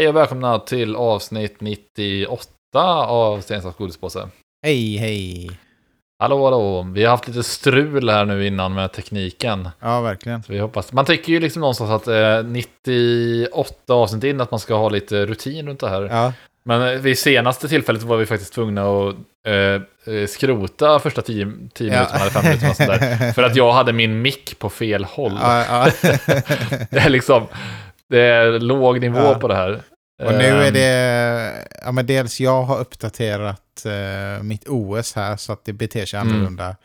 Hej och välkomna till avsnitt 98 av Stensas godispåse. Hej, hej. Hallå, hallå. Vi har haft lite strul här nu innan med tekniken. Ja, verkligen. Så vi hoppas. Man tycker ju liksom någonstans att eh, 98 avsnitt in att man ska ha lite rutin runt det här. Ja, Men eh, vid senaste tillfället var vi faktiskt tvungna att eh, eh, skrota första 10 minuterna eller 5 minuterna sådär. För att jag hade min mick på fel håll. ja, ja. Det är liksom, det är låg nivå Ja. på det här. Och nu är Ehm, det, ja men dels jag har uppdaterat eh, mitt OS här så att det beter sig Mm. annorlunda.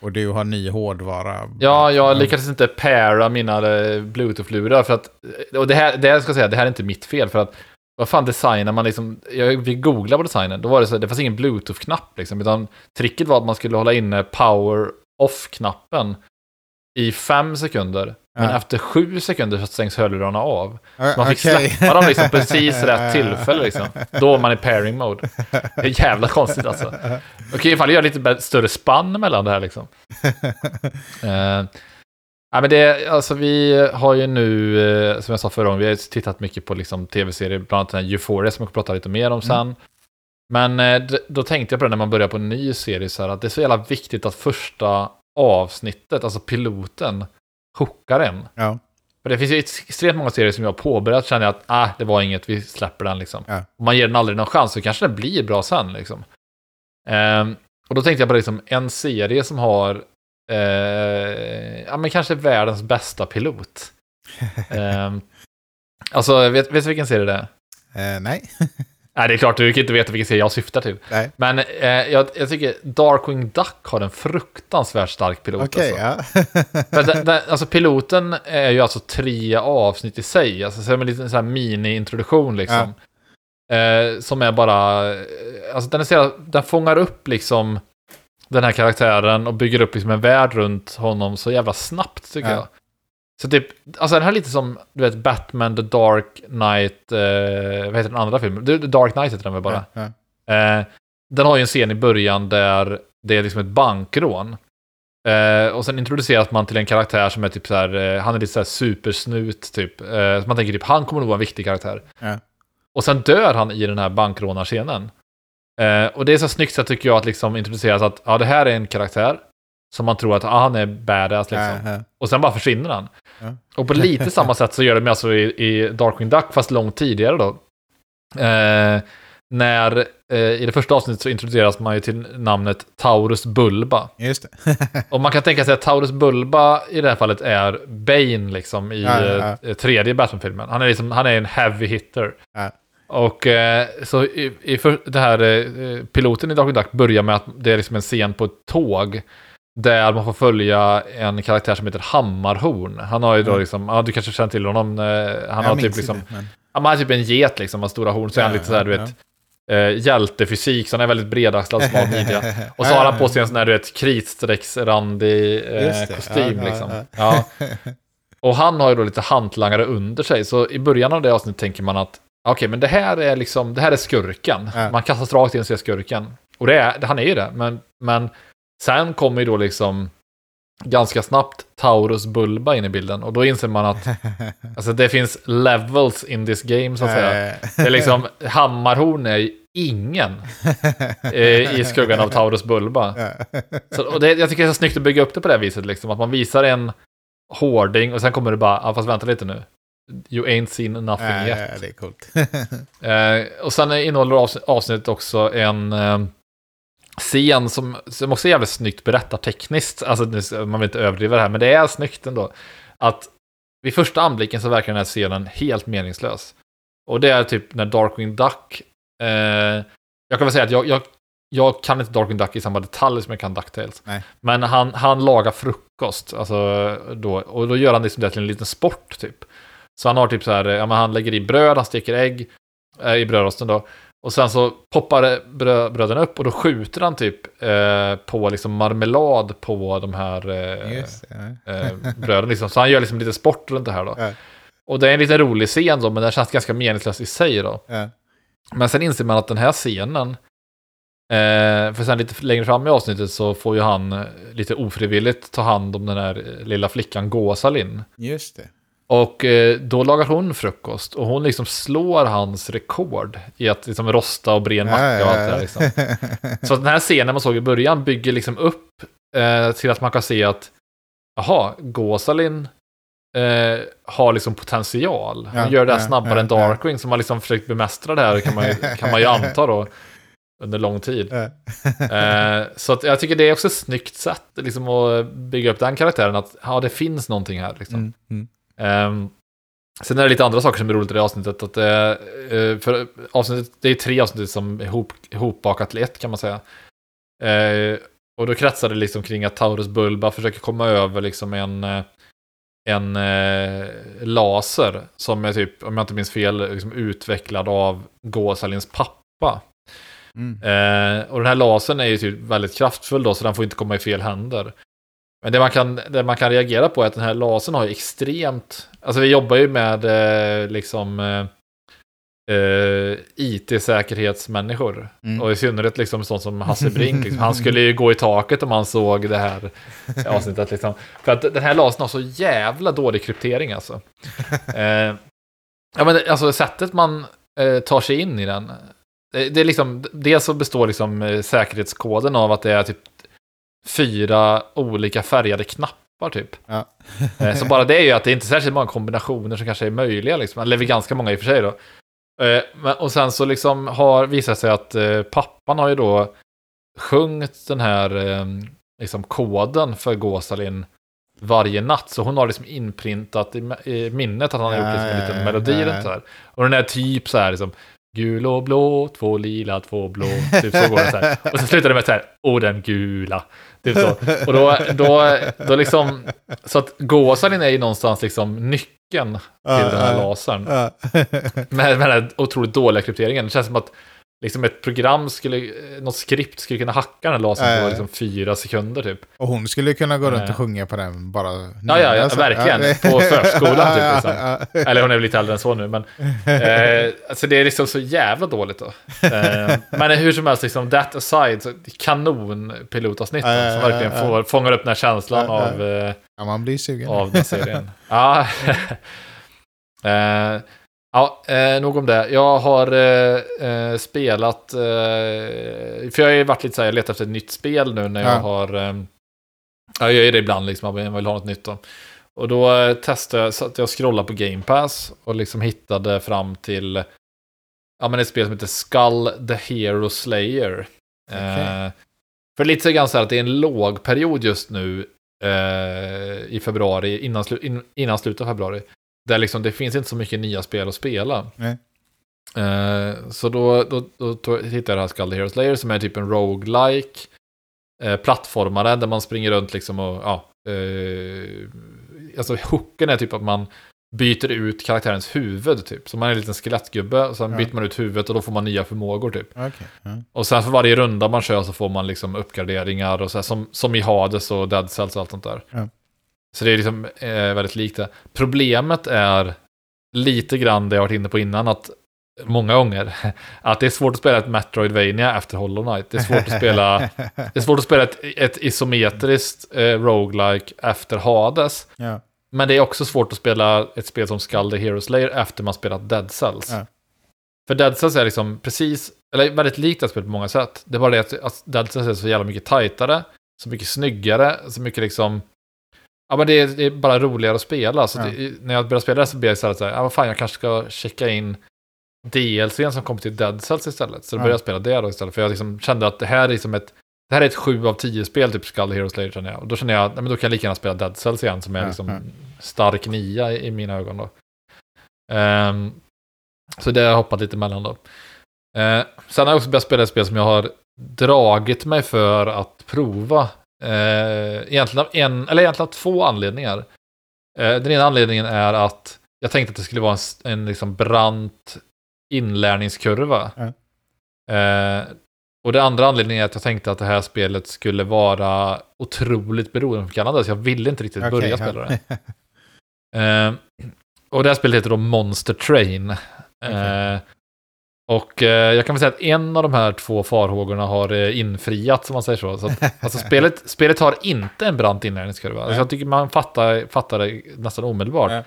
Och du har ny hårdvara. Ja, jag Mm. lyckades inte para mina eh, bluetooth-lurar för att, och det här, det här ska jag säga, det här är inte mitt fel för att, vad fan designar man liksom, jag fick googla på designen, då var det så, det fanns ingen bluetooth-knapp liksom, utan tricket var att man skulle hålla inne power off-knappen i fem sekunder, men Ja. efter sju sekunder så stängs hörlurarna av. Ja, Man fick okej. släppa dem liksom precis rätt tillfälle liksom. Då var man i pairing mode. Det är jävla konstigt alltså. Okej, ifall jag gör lite bä- större spann mellan det här liksom. Eh, nej, men det, alltså vi har ju nu, eh, som jag sa förra gången, vi har tittat mycket på liksom, tv-serier, bland annat den här Euphoria som jag kommer prata lite mer om sen. Men eh, då tänkte jag på det när man börjar på en ny serie, så här, att det är så jävla viktigt att första avsnittet, alltså piloten, hookar en. Ja, För det finns ju extremt många serier som jag har påbörjat, känner jag att ah, det var inget, vi släpper den liksom. Ja. Om man ger den aldrig någon chans så kanske den blir bra sen liksom. Ehm, och då tänkte jag på liksom en serie som har, eh, ja men kanske världens bästa pilot. Ehm, alltså, vet, vet du vilken serie det är? Eh, nej. Nej, det är klart, du kan inte veta vilken serie jag syftar till. nej. Men eh, jag, jag tycker Darkwing Duck har en fruktansvärt stark pilot. Okej, alltså. ja. Den, den, alltså piloten är ju alltså tre avsnitt i sig, alltså som en liten här mini-introduktion liksom. Eh, som är bara, eh, alltså den, är så den fångar upp liksom den här karaktären och bygger upp liksom en värld runt honom så jävla snabbt tycker Ja. jag. Så typ, alltså den här är lite som, du vet, Batman The Dark Knight, eh, vad heter den andra filmen? The Dark Knight heter den väl bara? Ja, ja. Eh, den har ju en scen i början där det är liksom ett bankrån. Eh, och sen introduceras man till en karaktär som är typ så här, eh, han är lite så här supersnut typ. Eh, så man tänker typ, han kommer nog vara en viktig karaktär. Ja. Och sen dör han i den här bankrånarscenen. Eh, och det är så snyggt så tycker jag att liksom introduceras att, ja det här är en karaktär. Som man tror att, ja han är badass liksom. Ja, ja. Och sen bara försvinner han. Ja. Och på lite samma sätt så gör de alltså i, i Darkwing Duck, fast långt tidigare då. Eh, när eh, i det första avsnittet så introduceras man ju till namnet Taurus Bulba. Just det. Och man kan tänka sig att Taurus Bulba i det här fallet är Bane liksom i Ja, ja, ja. eh, tredje Batman-filmen. Han är liksom, han är en heavy hitter. Ja. Och eh, så i, i för, det här eh, piloten i Darkwing Duck börjar med att det är liksom en scen på ett tåg. Där man får följa en karaktär som heter Hammarhorn. Han har ju då Mm. liksom, ja du kanske känner till honom. Eh, han Jag har typ liksom, inte, men- ja, man har typ en get liksom, med stora horn. Så är han Ja, lite sådär, du ja, vet, eh, hjältefysik. Så han är väldigt bredaxlad, smal midja. Och så har han på sig en sån här, du vet, kritstrecksrandig eh, det, kostym ja, ja, liksom. ja. Ja. Och han har ju då lite hantlangare under sig. Så i början av det avsnittet tänker man att okej, men det här är liksom, det här är skurken. Ja. Man kastas rakt in och ser skurken. Och det är, han är ju det, men, men sen kommer ju då liksom ganska snabbt Taurus Bulba in i bilden. Och då inser man att alltså, det finns levels in this game, så att säga. Eh, Det är liksom, Hammarhorn är ingen eh, i skuggan av Taurus Bulba. Så, och det, jag tycker det är så snyggt att bygga upp det på det här viset, liksom, att man visar en hårding och sen kommer det bara, ah, fast vänta lite nu. You ain't seen nothing Ja, yet. ja, det är coolt. Eh, och sen innehåller avs- avsnittet också en eh, scen som, som också är jävligt snyggt berättartekniskt. Alltså, nu- man vill inte överdriva det här, men det är snyggt ändå. Att vid första anblicken så verkar den här scenen helt meningslös. Och det är typ när Darkwing Duck... Eh, jag kan väl säga att jag, jag, jag kan inte Darkwing Duck i samma detalj som jag kan DuckTales. Nej. Men han, han lagar frukost, alltså då, och då gör han liksom det till en liten sport typ. Så han har typ så här, ja men han lägger i bröd, han steker ägg eh, i brödrosten då. Och sen så poppar brö, bröden upp och då skjuter han typ eh, på liksom marmelad på de här eh, Just ja. eh, bröden. Liksom. Så han gör liksom lite sport runt det här då. Ja. Och det är en lite rolig scen då, men den känns ganska meningslös i sig då. Ja. Men sen inser man att den här scenen, eh, för sen lite längre fram i avsnittet så får ju han eh, lite ofrivilligt ta hand om den här eh, lilla flickan Gåsalin. Just det. Och eh, då lagar hon frukost och hon liksom slår hans rekord i att liksom rosta och bre en macka och allt det där. Liksom. Så den här scenen man såg i början bygger liksom upp eh, till att man kan se att jaha, Gåsalin eh, har liksom potential. Hon Ja, gör det här ja, snabbare ja, än Darkwing som har liksom försökt bemästra det här kan man ju, kan man ju anta då under lång tid. Eh, så att jag tycker det är också ett snyggt sätt liksom, att bygga upp den karaktären. Att ja, det finns någonting här. Liksom. Mm, mm. Ehm, sen är det lite andra saker som är roligt i det avsnittet. Att, eh, för avsnittet, det är tre avsnitt som är ihop, ihopbakat till ett kan man säga. Eh, och då kretsar det liksom kring att Taurus Bulba försöker komma över liksom en, en eh, laser som är typ, om jag inte minns fel, liksom utvecklad av Gåsalins pappa. Mm. Och den här lasern är ju typ väldigt kraftfull då, så den får inte komma i fel händer. Men det man kan, det man kan reagera på är att den här lasern har ju extremt... Alltså vi jobbar ju med eh, liksom eh, eh, IT-säkerhetsmänniskor. Mm. Och i synnerhet liksom sånt som Hasse Brink. Liksom. Han skulle ju gå i taket om han såg det här avsnittet. Liksom. För att den här lasern har så jävla dålig kryptering alltså. Eh, ja men alltså sättet man eh, tar sig in i den. Det, det är liksom, dels så består liksom eh, säkerhetskoden av att det är typ fyra olika färgade knappar typ. Ja. Eh, Så bara det är ju att det är inte särskilt många kombinationer som kanske är möjliga, liksom. eller ganska många i och för sig då. Eh, Och sen så liksom har visat sig att eh, pappan har ju då sjungit den här liksom koden för Gåsalin varje natt. Så hon har liksom inprintat i, minnet att han har gjort liksom en Ja, liten ja, melodi ja. runt så här. Och den är typ så här liksom Gul och blå, två lila, två blå. Typ så går det så här. Och så slutar det med så här, och den gula. Typ så. Och då, då, då liksom, så att Gåsalin är ju någonstans liksom nyckeln till den här lasern. Med, med den här otroligt dåliga krypteringen. Det känns som att liksom ett program skulle, något skript skulle kunna hacka den Ja, ja, på ja. liksom fyra sekunder typ. Och hon skulle kunna gå runt Eh. och sjunga på den bara. Ja, ja, ja, verkligen. På förskolan, typ, liksom. Ja, ja, Eller hon är väl lite äldre än så nu, men eh, alltså det är liksom så jävla dåligt då. Eh, men hur som helst, liksom, that aside, kanon pilotavsnitt Ja, ja, som ja, verkligen ja. får, fångar upp den här känslan Ja, ja. av, eh, ja, man blir sugen. av den serien. ja, eh, ja eh, nog om det. Jag har eh, eh, spelat, eh, för jag har ju varit lite så här, jag letar efter ett nytt spel nu när jag Ja. har, eh, ja, jag gör det ibland liksom, jag vill ha något nytt då. Och då eh, testade jag, satt jag och scrollade på Game Pass och liksom hittade fram till ja, men ett spel som heter Skull the Hero Slayer. Okej. Eh, för lite grann så här att det är en låg period just nu i februari, innan, slu- in, innan slutet av februari. Där liksom det finns inte så mycket nya spel att spela. Nej. Eh, så då, då, då, då hittade jag det här Skull the Hero Slayer som är typ en roguelike eh, plattformare där man springer runt liksom och ja. Eh, alltså hooken är typ att man byter ut karaktärens huvud typ. Så man är en liten skelettgubbe och sen Ja. byter man ut huvudet och då får man nya förmågor typ. Okej, ja. Och sen för varje runda man kör så får man liksom uppgraderingar och så här, som, som i Hades och Dead Cells och allt sånt där. Ja. Så det är liksom eh, väldigt likt det. Problemet är lite grann det jag varit inne på innan, att många gånger, att det är svårt att spela ett Metroidvania efter Hollow Knight. Det är svårt att spela, det är svårt att spela ett, ett isometriskt eh, roguelike efter Hades. ja. Men det är också svårt att spela ett spel som Skull the Hero Slayer efter man spelat Dead Cells. Ja. För Dead Cells är liksom precis, eller väldigt likt det spelet på många sätt. Det är bara det att, att Dead Cells är så jävla mycket tajtare, så mycket snyggare, så mycket liksom... Ja men det är, det är bara roligare att spela. Så Ja. det, när jag börjar spela det så blir jag så här, så här, ja vad fan jag kanske ska checka in DLCn som kommer till Dead Cells istället. Så då Ja. började jag spela det då istället. För jag liksom kände att det här är liksom ett det här är ett 7 av 10 spel, typ Skull Hero Slayer känner jag. Och då känner jag, nej, men då kan jag lika gärna spela Dead Cells igen, som är liksom stark nia i, i mina ögon då. Ehm, så det har jag hoppat lite emellan då. Uh, sen har jag också börjat spela ett spel som jag har dragit mig för att prova. Uh, egentligen en, eller egentligen av två anledningar. Eh, den ena anledningen är att jag tänkte att det skulle vara en, en liksom brant inlärningskurva. Eh, och det andra anledningen är att jag tänkte att det här spelet skulle vara otroligt beroendeframkallande, så jag ville inte riktigt Okej, börja ja. spela det. Eh, och det här spelet heter då Monster Train. Eh, och eh, jag kan väl säga att en av de här två farhågorna har eh, infriats, om man säger så. så att, alltså spelet, spelet har inte en brant inlärningskurva. Alltså, Nej. jag tycker man fattar, fattar det nästan omedelbart. Ja.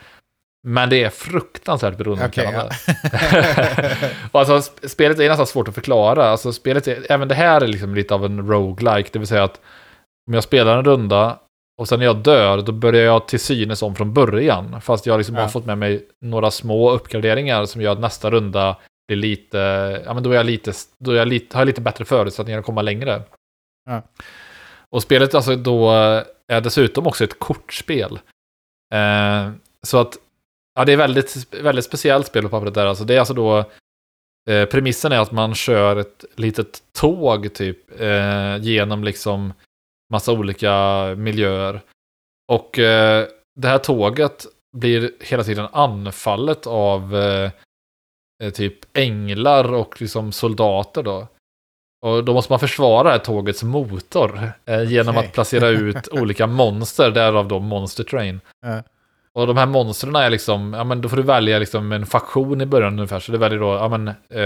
Men det är fruktansvärt beroendeframkallande. Okej, och alltså, sp- spelet är nästan svårt att förklara. Alltså, spelet är, även det här är liksom lite av en roguelike. Det vill säga att om jag spelar en runda och sen när jag dör, då börjar jag till synes om från början. Fast jag liksom Ja. har fått med mig några små uppgraderingar som gör att nästa runda blir lite, ja men då är jag lite, då är jag lite, har jag lite bättre förutsättningar att komma längre. Ja. Och spelet alltså då är dessutom också ett kortspel. Eh, så att, ja det är väldigt, väldigt speciellt spel på pappret där. Alltså det är alltså då, eh, premissen är att man kör ett litet tåg typ eh, genom liksom massa olika miljöer. Och eh, det här tåget blir hela tiden anfallet av eh, typ änglar och liksom soldater då. Och då måste man försvara det här tågets motor eh, genom Okej. att placera ut olika monster, därav då Monster Train. Ja. Och de här monstren är liksom, ja men då får du välja liksom en faktion i början ungefär. Så du väljer då, ja men, eh,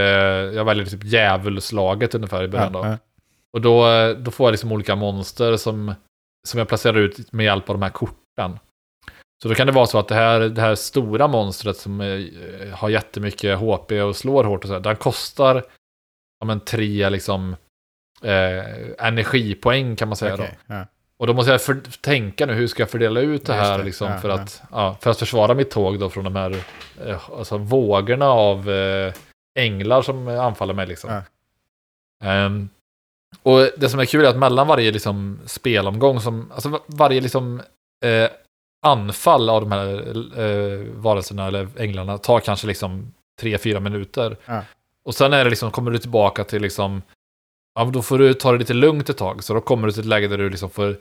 jag väljer typ djävulslaget ungefär i början då. Ja. Och då, eh, då får jag liksom olika monster som, som jag placerar ut med hjälp av de här korten. Så då kan det vara så att det här, det här stora monstret som eh, har jättemycket HP och slår hårt och så här, den kostar ja, men, tre liksom, eh, energipoäng kan man säga. Då. Okej, ja. Och då måste jag för, tänka nu, hur ska jag fördela ut det Just här det, liksom, ja, för, ja. att, ja, för att försvara mitt tåg då från de här eh, alltså, vågorna av eh, änglar som anfaller mig. Liksom. Ehm, och det som är kul är att mellan varje liksom, spelomgång, som, alltså va- varje liksom, eh, anfall av de här eh, varelserna eller änglarna tar kanske liksom 3-4 minuter. Ja. Och sen är det liksom, kommer du tillbaka till liksom, ja då får du ta det lite lugnt ett tag. Så då kommer du till ett läge där du liksom får,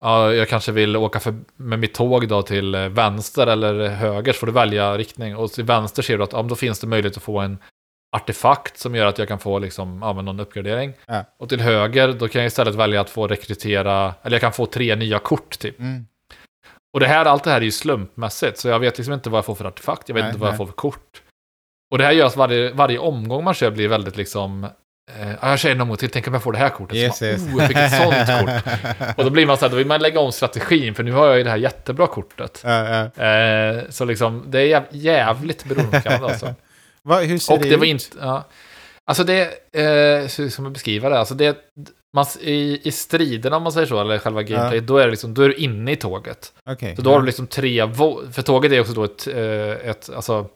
ja jag kanske vill åka för, med mitt tåg då till eh, vänster eller höger, så får du välja riktning. Och till vänster ser du att ja, då finns det möjlighet att få en artefakt som gör att jag kan få liksom, ja, någon uppgradering. Ja. Och till höger, då kan jag istället välja att få rekrytera, eller jag kan få tre nya kort typ. Mm. Och det här, allt det här är ju slumpmässigt, så jag vet liksom inte vad jag får för artefakt, jag vet Nej, inte vad jag nej. får för kort. Och det här gör att varje, varje omgång man kör blir väldigt liksom, eh, ja, jag kör en omgång till, tänk om jag får det här kortet. Yes, man, yes. oh, jag ett sånt kort. Och då blir man så här, då vill man lägga om strategin, för nu har jag ju det här jättebra kortet. Ja, ja. Eh, så liksom, det är jäv, jävligt beroendeframkallande alltså. Va, hur ser Och det, det var ut? inte, ja. Alltså det, eh, hur ska man beskriva det? Alltså det, man, i, i striderna om man säger så, eller själva gameplay, då är det liksom, då är du inne i tåget. Okej, Så då har ja. du liksom tre, för tåget är också då ett, eh, ett alltså,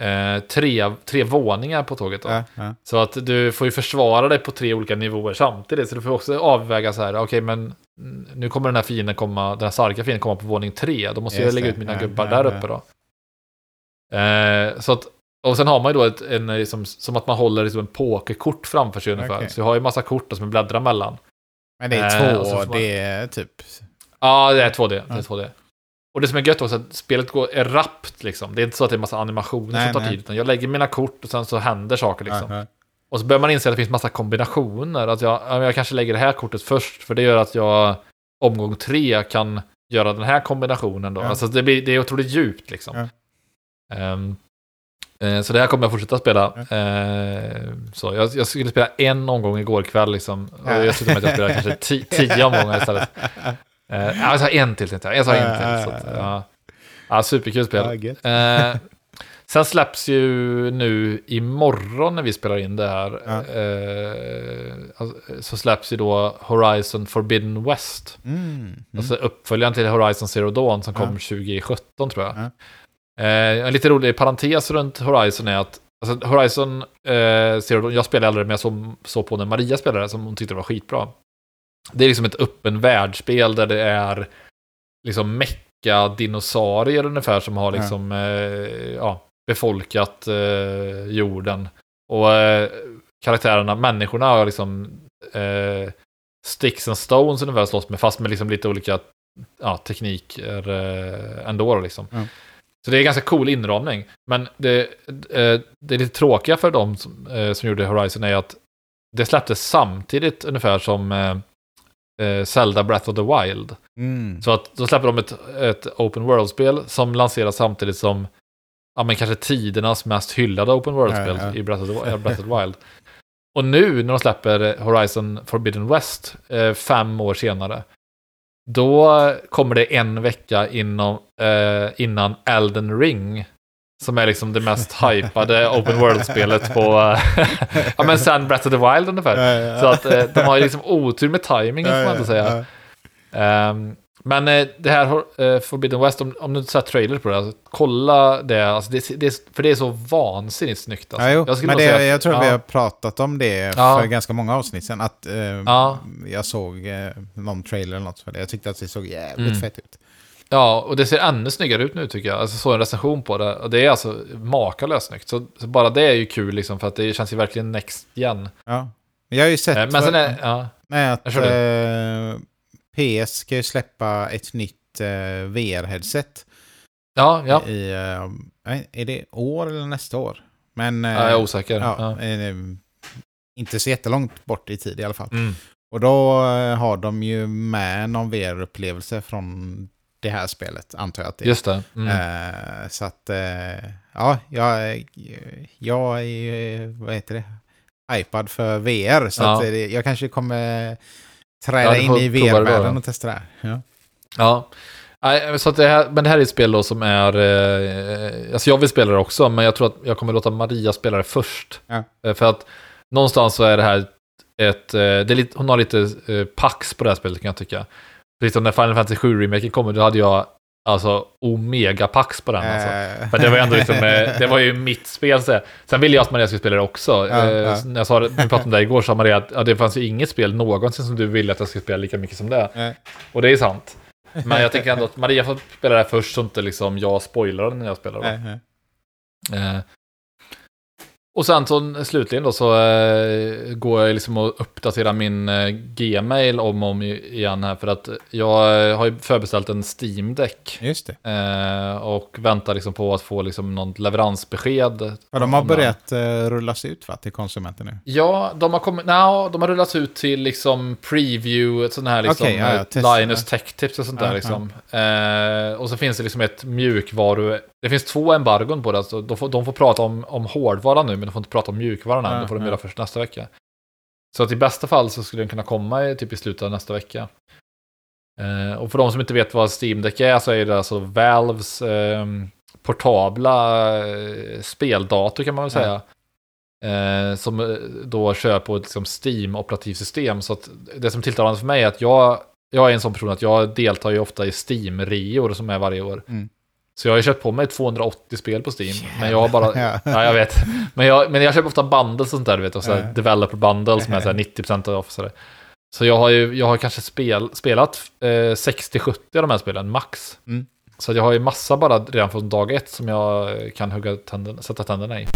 eh, tre, tre våningar på tåget då. Ja, ja. Så att du får ju försvara dig på tre olika nivåer samtidigt. Så du får också avväga så här, okej men mm, nu kommer den här fienden komma, den här starka fienden komma på våning tre. Då måste jag Just lägga det, ut mina ja, gubbar ja, där ja. uppe då. Eh, så att, och sen har man ju då ett, en, liksom, som att man håller liksom en pokerkort framför sig ungefär. Okej. Så jag har ju massa kort som jag bläddrar mellan. Men det är Eh, och så två, får man- typ... Ja, det är 2D. Det Ja. är 2D. Och det som är gött också är att spelet går, är rappt liksom. Det är inte så att det är massa animationer Nej, som tar nej. tid. Utan jag lägger mina kort och sen så händer saker liksom. Ja, ja. Och så börjar man inse att det finns massa kombinationer. Att jag, jag kanske lägger det här kortet först. För det gör att jag omgång tre kan göra den här kombinationen då. Ja. Alltså det, blir, det är otroligt djupt liksom. Ja. Eh, så det här kommer jag fortsätta spela. Eh, så jag, jag skulle spela en omgång igår kväll liksom. Ja. jag slutar med att jag spelar kanske ti- tio omgångar istället. Eh, jag tar en till tänkte jag. Jag tar en till. Så att, ja. Ja, superkul spel. Eh, sen släpps ju nu imorgon när vi spelar in det här. Eh, alltså, så släpps ju då Horizon Forbidden West. Mm. Mm. Alltså uppföljaren till Horizon Zero Dawn som kom 2017 tror jag. Eh, en lite rolig parentes runt Horizon är att alltså, Horizon eh, Zero jag spelade aldrig men jag såg så på när Maria spelade som hon tyckte var skitbra. Det är liksom ett öppen världsspel där det är liksom mecka dinosaurier ungefär som har liksom eh, ja, befolkat eh, jorden. Och eh, karaktärerna, människorna har liksom eh, sticks and stones ungefär slåss med fast med liksom lite olika ja, tekniker eh, ändå liksom. Ja. Så det är ganska cool inramning. Men det, eh, det är lite tråkiga för dem som, eh, som gjorde Horizon är att det släpptes samtidigt ungefär som eh, Zelda Breath of the Wild. Mm. Så att då släpper de ett, ett Open World-spel som lanseras samtidigt som ja, men kanske tidernas mest hyllade Open World-spel Ja, ja. i Breath of, the, Breath of the Wild. Och nu när de släpper Horizon Forbidden West, eh, fem år senare, då kommer det en vecka inom, eh, innan Elden Ring. Som är liksom det mest hypade open world-spelet på, ja men sen Breath of the Wild ungefär. Så att eh, de har ju liksom otur med timingen får man inte säga. Um, men eh, det här eh, Forbidden West, om, om du inte sett trailer på det, alltså, kolla det, alltså, det, det, för det är så vansinnigt snyggt. Alltså. Ja, jo, jag, men det, säga, jag tror ja. vi har pratat om det Ja. för ganska många avsnitt sedan. Att eh, Ja. jag såg eh, någon trailer eller något för det. Jag tyckte att det såg jävligt Mm. fett ut. Ja, och det ser ännu snyggare ut nu tycker jag. Alltså så en recension på det. Och det är alltså makalöst snyggt. Så, så bara det är ju kul liksom, för att det känns ju verkligen next igen. Ja. Jag har ju sett Eh, Men sen är, ja, nej, att PS ska ju släppa ett nytt eh, VR-headset. ja, ja, I, eh, är det år eller nästa år? Men eh, ja, jag är osäker. ja, eh, inte så jättelångt bort i tid i alla fall. Mm. Och då eh, har de ju med någon VR-upplevelse från det här spelet, antar jag att det är. Just det. Mm. Eh, så att, ja, jag, jag är vad heter det, hypad för VR. Så Ja. att jag kanske kommer träda in i VR-världen och testa det här. Ja. Ja. Så det här, men det här är ett spel då som är... Eh, alltså jag vill spela det också, men jag tror att jag kommer låta Maria spela det först. Ja. Eh, för att någonstans så är det här ett... Eh, det är lite, hon har lite eh, pax på det här spelet kan jag tycka. Precis som när Final Fantasy 7-remaken kom, då hade jag alltså omega-pax på den. Alltså. Eh, För det var ändå liksom, eh, det var ju mitt spel. Så. Sen ville jag att Maria skulle spela det också. Ja, Eh, ja. När jag sa det, vi pratade om det igår, sa Maria att ja, det fanns ju inget spel någonsin som du ville att jag skulle spela lika mycket som det. eh, Och det är sant. Men jag tänker ändå att Maria får spela det här först så inte liksom jag spoilar när jag spelar. eh, eh. Eh, och sen så slutligen då så eh, går jag liksom och uppdaterar min eh, Gmail om och om igen här för att jag eh, har ju förbeställt en Steam Deck. Just det. Eh, och väntar liksom på att få liksom något leveransbesked. Ja, de har börjat eh, rullas ut va, till konsumenter nu. Ja, de har kommit, no, de har rullats ut till liksom preview, sånt här liksom, Okej, ja, ja, eh, Linus Tech Tips och sånt Ja, där liksom. Och så finns det liksom ett mjukvaru, det finns två embargon på det, alltså de, får, de får prata om, om hårdvaran nu, men de får inte prata om mjukvaran än, Ja, det får de göra först nästa vecka. Så att i bästa fall så skulle den kunna komma i, typ i slutet av nästa vecka. Eh, och för de som inte vet vad Steam Deck är så är det alltså Valves eh, portabla eh, speldator kan man väl säga. Eh, som eh, då kör på ett liksom, Steam-operativsystem. Så att det som tilltalar för mig är att jag, jag är en sån person att jag deltar ju ofta i Steam-reor som är varje år. Mm. Så jag har ju köpt på mig 280 spel på Steam. Men jag har bara... Ja. Ja, jag vet. Men jag, men jag köper ofta bundles och sånt där, du vet. Och så här, Ja. developer bundles med så här 90% off. Så, så jag har ju jag har kanske spel, spelat eh, 60-70 av de här spelen, max. Mm. Så jag har ju massa bara redan från dag ett som jag kan hugga tänden, sätta tänderna i.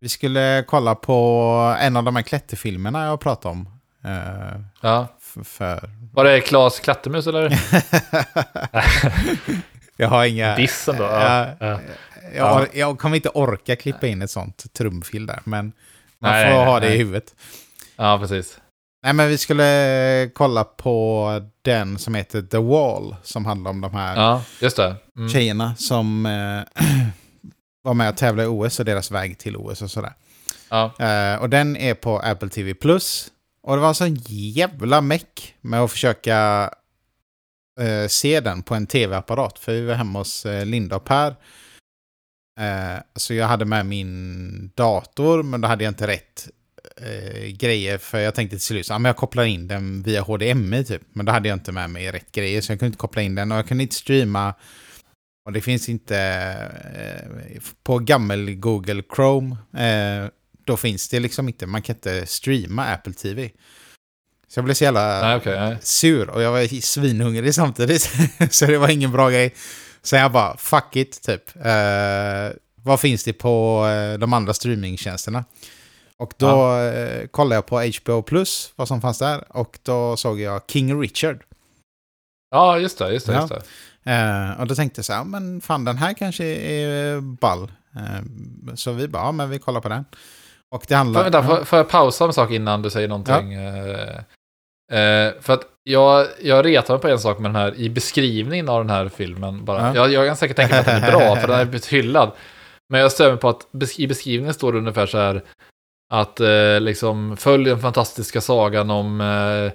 Vi skulle kolla på en av de här klätterfilmerna jag pratade om. Eh, Ja. För... Var det Klas Klättermus eller? jag har inga... Dissen då? Ja, Ja. Ja. Jag, jag kommer inte orka klippa in ett sånt trumfil där, men man Nej, får nej, ha det nej. i huvudet. ja, precis. Nej, men vi skulle kolla på den som heter The Wall, som handlar om de här Ja, just det. Mm. tjejerna som eh, var med och tävlade i OS och deras väg till OS och sådär. Ja. Eh, och den är på Apple TV+. Och det var alltså en sån jävla meck med att försöka eh, se den på en tv-apparat. För vi var hemma hos eh, Linda och Per. Eh, så jag hade med min dator, men då hade jag inte rätt eh, grejer. För jag tänkte till slut, så, ja, men jag kopplar in den via HDMI typ. Men då hade jag inte med mig rätt grejer, så jag kunde inte koppla in den. Och jag kunde inte streama. Och det finns inte eh, på gammel Google Chrome. Eh, då finns det liksom inte, man kan inte streama Apple TV. Så jag blev så jävla Nej, okej. nej. sur och jag var svinhungrig samtidigt. så det var ingen bra grej. Så jag bara, fuck it, typ. Eh, vad finns det på eh, de andra streamingtjänsterna? Och då eh, kollade jag på HBO Plus, vad som fanns där. Och då såg jag King Richard. Ja, just det. Just det, Ja. just det. Eh, och då tänkte jag så här, men fan den här kanske är ball. Eh, så vi bara, ja men vi kollar på den. Och det handlar... Får, vänta, får, får jag pausa en sak innan du säger någonting? Eh, eh, för att jag, jag retar mig på en sak med den här, i beskrivningen av den här filmen bara. Ja. Jag, jag kan säkert tänka mig att den är bra, för den är blivit hyllad. Men jag stör mig på att i beskrivningen står det ungefär så här, Att eh, liksom följ den fantastiska sagan om, eh,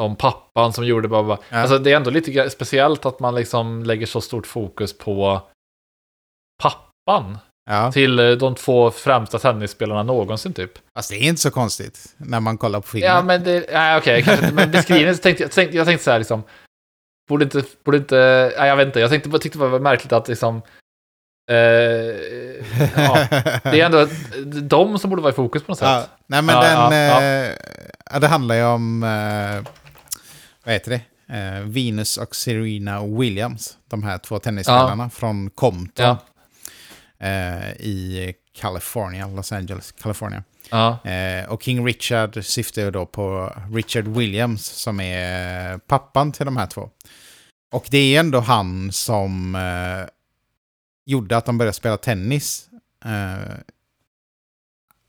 om pappan som gjorde bara, bara. Ja. Alltså det är ändå lite speciellt att man liksom lägger så stort fokus på pappan Ja. till eh, de två främsta tennisspelarna någonsin typ. Fast det är inte så konstigt när man kollar på filmen. Ja, men det, nej okej, kanske inte, men beskrivningen så tänkte jag, tänkte, jag tänkte så här liksom, borde inte, borde inte, nej jag vet inte, jag tänkte, jag tyckte det var märkligt att liksom, eh, ja, det är ändå de som borde vara i fokus på något Ja, sätt. nej men Ja, den... ja, eh, ja, det handlar ju om... Eh, vad heter det? Eh, Venus och Serena Williams. De här två tennisspelarna från Compton. Ja. Eh, I California, Los Angeles, California. Ja, Eh, och King Richard syftar ju då på Richard Williams som är pappan till de här två. Och det är ändå han som eh, gjorde att de började spela tennis. Eh,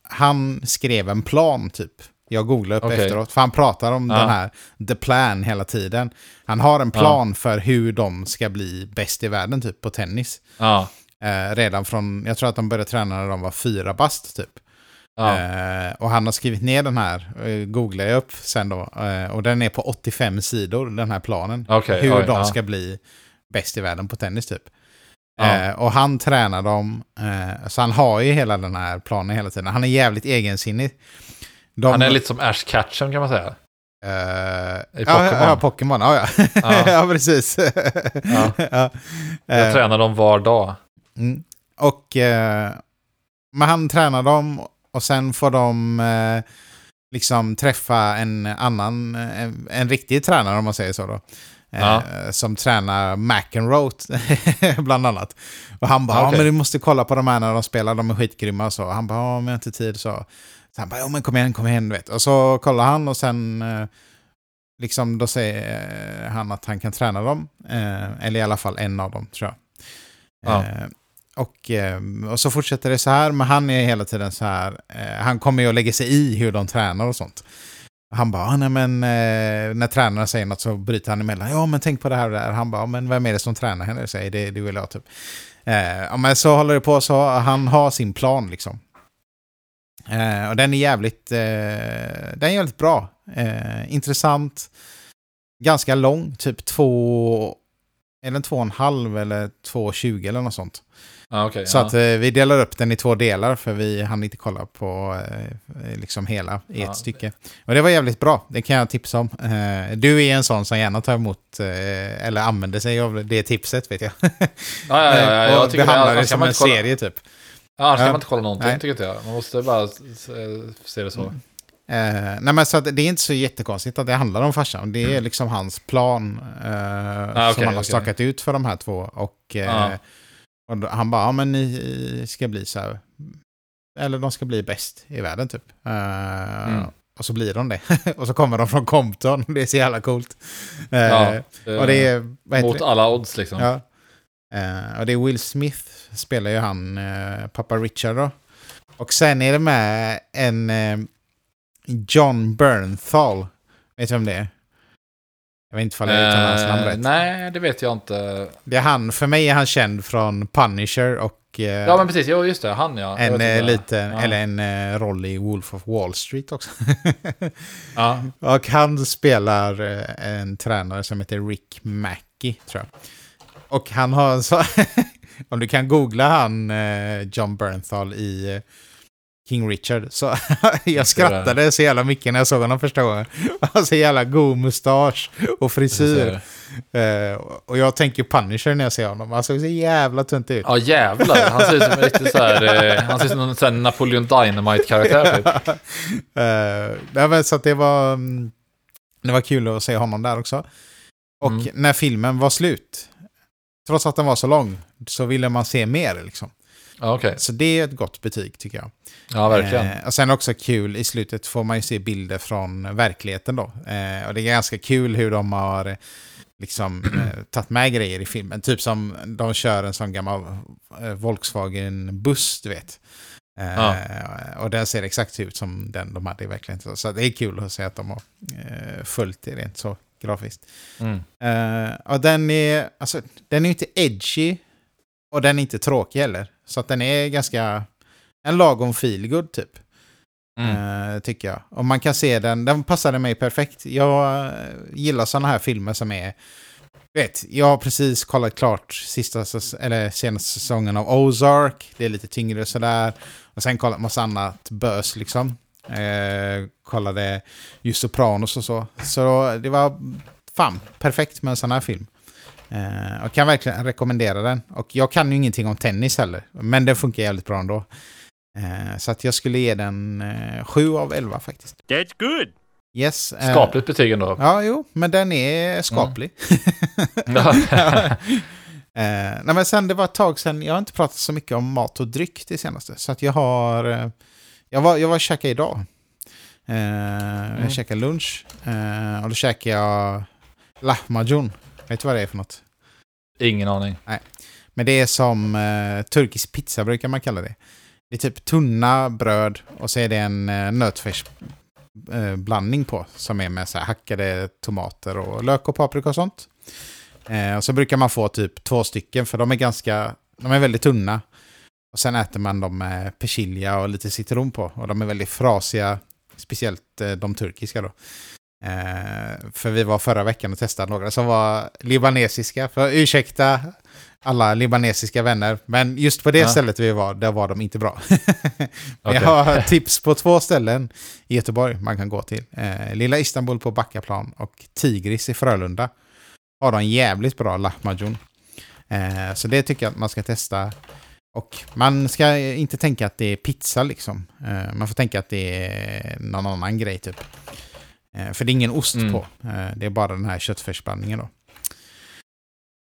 han skrev en plan typ. Jag googlade upp Okej. efteråt, för han pratar om Ja. den här the plan hela tiden. Han har en plan för hur de ska bli bäst i världen typ på tennis. ja, Eh, redan från, jag tror att de började träna när de var fyra bast typ. ja. Eh, och han har skrivit ner den här, eh, googlar jag upp sen då. Eh, och den är på 85 sidor, den här planen. Okej, hur oj, de ja. ska bli bäst i världen på tennis typ. Ja. Eh, och han tränar dem, eh, så han har ju hela den här planen hela tiden. Han är jävligt egensinnig. De, Han är lite som Ash Ketchum kan man säga. eh, i ja, Pokémon. Ja, Pokémon. Ja, ja. Ja. ja precis. Ja. ja. Jag tränar dem var dag. Mm. Och eh, men han tränar dem och sen får de eh, liksom träffa en annan, en, en riktig tränare om man säger så då. Eh, Ja. Som tränar McEnroe bland annat. Och han bara, Ja, ja men du måste kolla på de här när de spelar, de är skitgrymma och så. Han bara, ja men jag har inte tid så. Så han bara, ja men kom igen, kom igen, du vet. Och så kollar han och sen eh, liksom då säger eh, han att han kan träna dem. Eh, eller i alla fall en av dem tror jag. Ja. Och, ehm, och så fortsätter det så här, men han är hela tiden så här, eh, han kommer ju att lägga sig i hur de tränar och sånt. Han bara, ah, nej men eh, när tränarna säger något så bryter han emellan. Ja men tänk på det här och det här. Han bara, ah, men vem är det som tränar henne? Säger det, det vill jag typ. Eh, ja, men så håller det på så, han har sin plan liksom. Och den är jävligt, den är jävligt bra. Intressant. Ganska lång, typ två, eller två och en halv eller två och tjugo eller något sånt. Ja, okej. Så ja. att eh, vi delar upp den i två delar för vi hann inte kolla på eh, liksom hela i ett Ja. stycke. Och det var jävligt bra, det kan jag tipsa om. Eh, du är en sån som gärna tar emot eller använder sig av det tipset vet jag. ja, ja, ja, ja, och jag tycker det. behandlar det som en kolla- serie typ. Ja, annars kan man inte kolla någonting Nej. tycker inte jag. Man måste bara se det så. Eh, nej men så att det är inte så jättekonstigt att det handlar om farsan. Det är liksom hans plan Mm. Ah, okej, som han har okej. stakat ut för de här två. Och, eh, Ja. Och då, han bara, ja men ni ska bli så här, eller de ska bli bäst i världen typ. Eh, Mm. Och så blir de det. och så kommer de från Compton, det är så jävla coolt. Eh, Ja, och det är, mot det? alla odds liksom. Ja. Eh, och det är Will Smith, spelar ju han, uh, pappa Richard då. Och sen är det med en eh, John Bernthal. Vet du vem det är? Jag vet inte om jag uttalar hans namn Eh, rätt. nej, det vet jag inte. Det är han, för mig är han känd från Punisher och eh, Ja, men precis. Jo, just det. Han ja. En eh, liten, Ja. eller en roll i Wolf of Wall Street också. Ja. och han spelar en tränare som heter Rick Mackey, tror jag. Och han har en så... om du kan googla han, John Bernthal i King Richard, så jag skrattade så jävla mycket när jag såg honom första gången. Han så jävla god mustasch och frisyr. Eh, och jag tänker Punisher när jag ser honom. Han såg så jävla tunt ut. Ja, jävlar. Han ser ut som en riktig så här, eh, han ser ut som en sån Napoleon Dynamite-karaktär typ. Eh, nej, men så att det var, mm, det var kul att se honom där också. Och Mm. när filmen var slut, trots att den var så lång, så ville man se mer. Liksom. Okej. Så det är ett gott betyg tycker jag. Ja, verkligen. Eh, och sen också kul, i slutet får man ju se bilder från verkligheten då. Eh, och det är ganska kul hur de har liksom eh, tagit med grejer i filmen. Typ som de kör en sån gammal eh, Volkswagen-buss, du vet. Eh, Ja. Och den ser exakt ut som den de hade i verkligheten. Så det är kul att se att de har eh, följt det rent så grafiskt. Mm. Och den är, alltså, den är inte edgy och den är inte tråkig heller. Så att den är ganska en lagom feelgood typ. Mm. eh, tycker jag. Och man kan se den, den passade mig perfekt. Jag gillar sådana här filmer som är... Vet, jag har precis kollat klart sista, eller senaste säsongen av Ozark. Det är lite tyngre sådär. Och sen kollat massa annat bös liksom. Eh, kollade just Sopranos och så. Så det var fan perfekt med en sån här film. Eh, och kan verkligen rekommendera den. Och jag kan ju ingenting om tennis heller. Men den funkar jävligt bra ändå. Eh, så att jag skulle ge den eh, 7 av 11 faktiskt. That's good. Yes. eh, Skapligt betyg ändå. Ja, jo, men den är skaplig. Ja. Eh, nej, men sen det var ett tag sedan, jag har inte pratat så mycket om mat och dryck det senaste. Så att jag har, eh, jag var, jag var och käkade idag. Eh, Jag käkade lunch eh, och då käkade jag lahmacun. Vet du vad det är för något? Ingen aning. Men det är som eh, turkisk pizza brukar man kalla det. Det är typ tunna bröd och så är det en eh, nötfärsblandning eh, blandning på. Som är med så hackade tomater och lök och paprika och sånt. Eh, och så brukar man få typ två stycken för de är ganska, de är väldigt tunna. Och sen äter man dem med persilja och lite citron på. Och de är väldigt frasiga, speciellt eh, de turkiska då. Eh, för vi var förra veckan och testade några som var libanesiska. För ursäkta alla libanesiska vänner, men just på det Ja. stället vi var, där var de inte bra. Okej. Jag har tips på två ställen i Göteborg man kan gå till. Eh, Lilla Istanbul på Backaplan och Tigris i Frölunda. Har de jävligt bra lahmacun. Eh, så det tycker jag att man ska testa. Och man ska inte tänka att det är pizza liksom. Eh, man får tänka att det är någon annan grej typ. Eh, för det är ingen ost Mm. på. Eh, det är bara den här köttfärsblandningen då.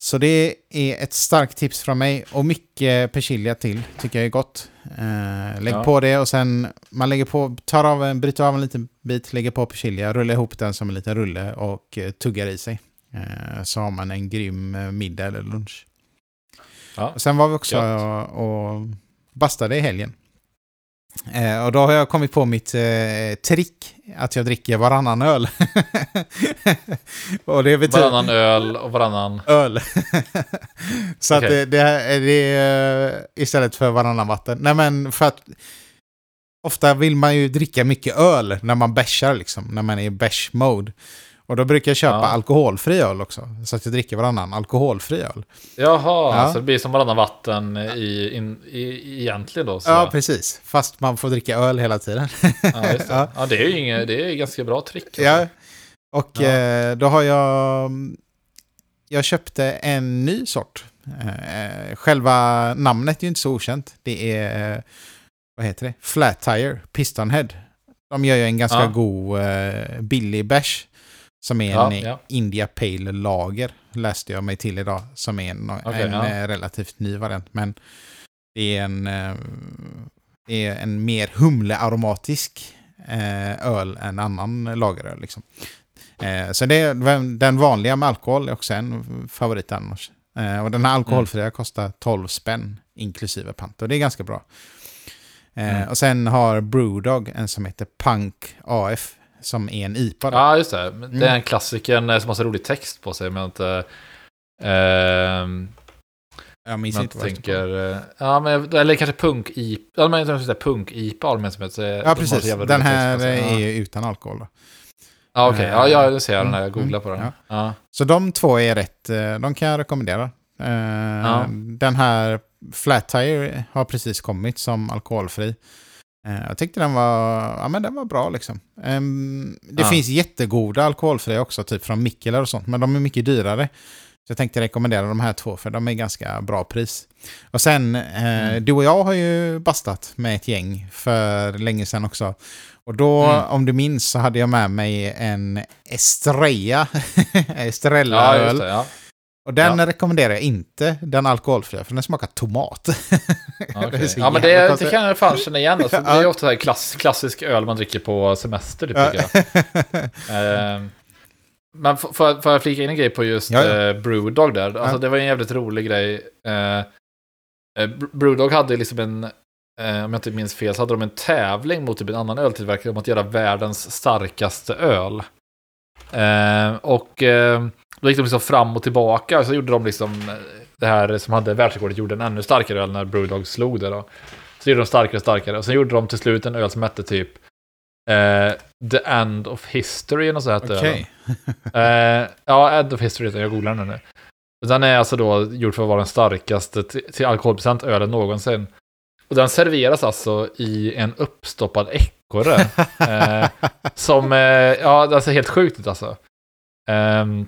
Så det är ett starkt tips från mig och mycket persilja till tycker jag är gott. Eh, lägg Ja. på det och sen man lägger på, tar av en, bryter av en liten bit, lägger på persilja, rullar ihop den som en liten rulle och tuggar i sig. Så har man en grym middag eller lunch. Ja. Och sen var vi också och, och bastade i helgen. Eh, och då har jag kommit på mitt eh, trick, att jag dricker varannan öl. och det betyder... Varannan öl och varannan... öl. så att Okej. det, det, är, det är istället för varannan vatten. Nej men för att ofta vill man ju dricka mycket öl när man bärsar liksom, när man är i bärs-mode. Och då brukar jag köpa Ja. alkoholfri öl också. Så att jag dricker varannan alkoholfri öl. Jaha, Ja. så det blir som varannan vatten i, in, i, egentligen då. Så. Ja, precis. Fast man får dricka öl hela tiden. Ja, just det. Ja. Ja. det är ju inget, det är ganska bra trick. alltså. Ja. Och eh, då har jag... Jag köpte en ny sort. Eh, själva namnet är ju inte så okänt. Det är... eh, Vad heter det? Flat Tire Pistonhead. De gör ju en ganska god eh, billig bärs. Som är Ja, en ja. India Pale Lager. Läste jag mig till idag. Som är en, Okej, en ja. eh, relativt ny variant. Men det är en... Eh, är en mer humlearomatisk eh, öl än annan lageröl. Liksom. Så det är den vanliga med alkohol är också en favorit annars. Och den här alkoholfria kostar 12 spänn inklusive pant. Och det är ganska bra. Mm. Och sen har Brewdog en som heter Punk AF. Som är en IPA. då. Ja, just det. Det Mm. är en klassikern eh, som har så rolig text på sig, men inte... ehm, jag minns inte vad det tänker... eh, Ja, men, eller kanske punk-IPA. Ja, men jag det är punk-IPA de en som heter. Ja, de precis. jävla Den här text är Ja. ju utan alkohol. Då. Ja, okej. Ja, ja, det ser jag den här. Jag Mm, googlar på den. ja. Ja. Så de två är rätt. eh, De kan jag rekommendera. Eh, Ja. Den här Flat Tire har precis kommit som alkoholfri. Eh, Jag tyckte den var, ja, men den var bra liksom. Ehm, Det Ja. finns jättegoda alkoholfria också, typ från Mikkeler och sånt, men de är mycket dyrare. Så jag tänkte rekommendera de här två, för de är ganska bra pris. Och sen, eh, Mm. du och jag har ju bastat med ett gäng för länge sedan också. Och då, Mm. om du minns, så hade jag med mig en Estrella, Estrella-öl. Ja. Och den Ja. rekommenderar jag inte, den alkoholfria, för den smakar tomat. Så ja, men det, det kan jag fan känna igen. Alltså, det är ofta så här klass, klassisk öl man dricker på semester, typ, jag. Ehm, Men får får jag flika in en grej på just Ja, ja. eh, Brewdog där? Alltså det var en jävligt rolig grej. Eh, eh, Br- Brewdog hade liksom en, om jag inte minns fel, så hade de en tävling mot typ en annan öltillverkare om att göra världens starkaste öl. Eh, och eh, då gick de liksom fram och tillbaka, och så gjorde de liksom eh, det här som hade världsrekordet gjorde en ännu starkare öl när Brewdog slog det då. Så gjorde de starkare och starkare, och sen gjorde de till slut en öl som hette typ Eh, The End of History, och så Okej. den. Eh, ja, End of History, jag googlar den nu. Den är alltså då gjord för att vara den starkaste till, alkoholprocent ölen någonsin. Och den serveras alltså i en uppstoppad ekorre. eh, som, eh, ja, det ser helt sjukt alltså. Ehm,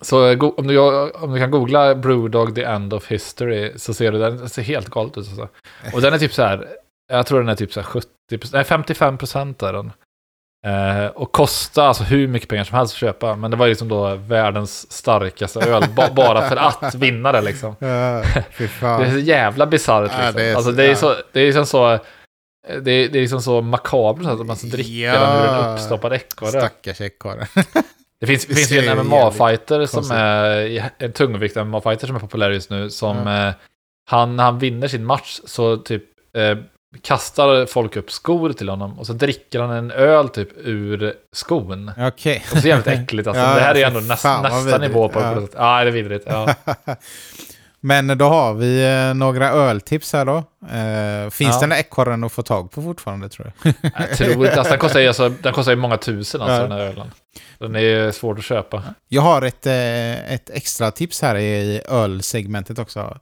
så om du, om du kan googla Brewdog The End of History så ser du den, den ser helt galet ut. Alltså. Och den är typ så här, jag tror den är typ så här 70, nej 55 procent är den. Eh, och kostar alltså hur mycket pengar som helst att köpa. Men det var liksom då världens starkaste öl, ba- bara för att vinna det liksom. Ja. Det är så jävla bisarrt Ja, liksom. det är alltså, så- det är ja. så, det är liksom så, det är, det är liksom så makabert att man ska dricka Ja. den ur en uppstoppad ekorre. Stackars ekorre. Det finns, Det finns ju en ju MMA-fighter som är en tungvikt MMA-fighter som är populär just nu. Som eh, han, han vinner sin match så typ eh, kastar folk upp skor till honom och så dricker han en öl typ ur skon. Okej. Och så jävligt äckligt alltså. Ja, det här är fy ändå näst, nästa nivå på Ja. det. Ja, det är vidrigt. Ja. Men då har vi eh, några öltips här då. Eh, finns Ja. den där ekorren att få tag på fortfarande tror jag? Jag tror inte, alltså, den kostar ju alltså, den kostar ju många tusen alltså Ja. den här ölen. Den är svår att köpa. Jag har ett, eh, ett extra tips här i ölsegmentet också.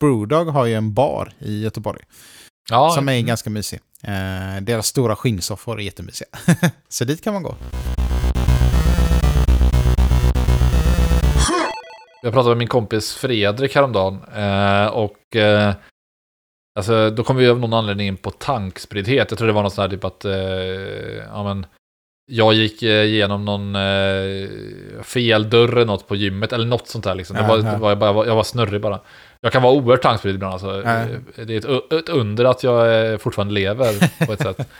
Brewdog har ju en bar i Göteborg Ja, som är ganska mysig. Deras stora skinnsoffor är jättemysiga. Så dit kan man gå. Jag pratade med min kompis Fredrik häromdagen eh, och eh, alltså, då kom vi av någon anledning in på tankspriddhet. Jag tror det var något sånt här typ att eh, ja, men, jag gick eh, igenom någon eh, fel dörr eller något på gymmet eller något sånt där. Liksom. Det var, Ja, ja. det var, jag, bara, jag var snurrig bara. Jag kan vara oerhört tankspridd ibland. Alltså. Ja. Det är ett, ett under att jag eh, fortfarande lever på ett sätt.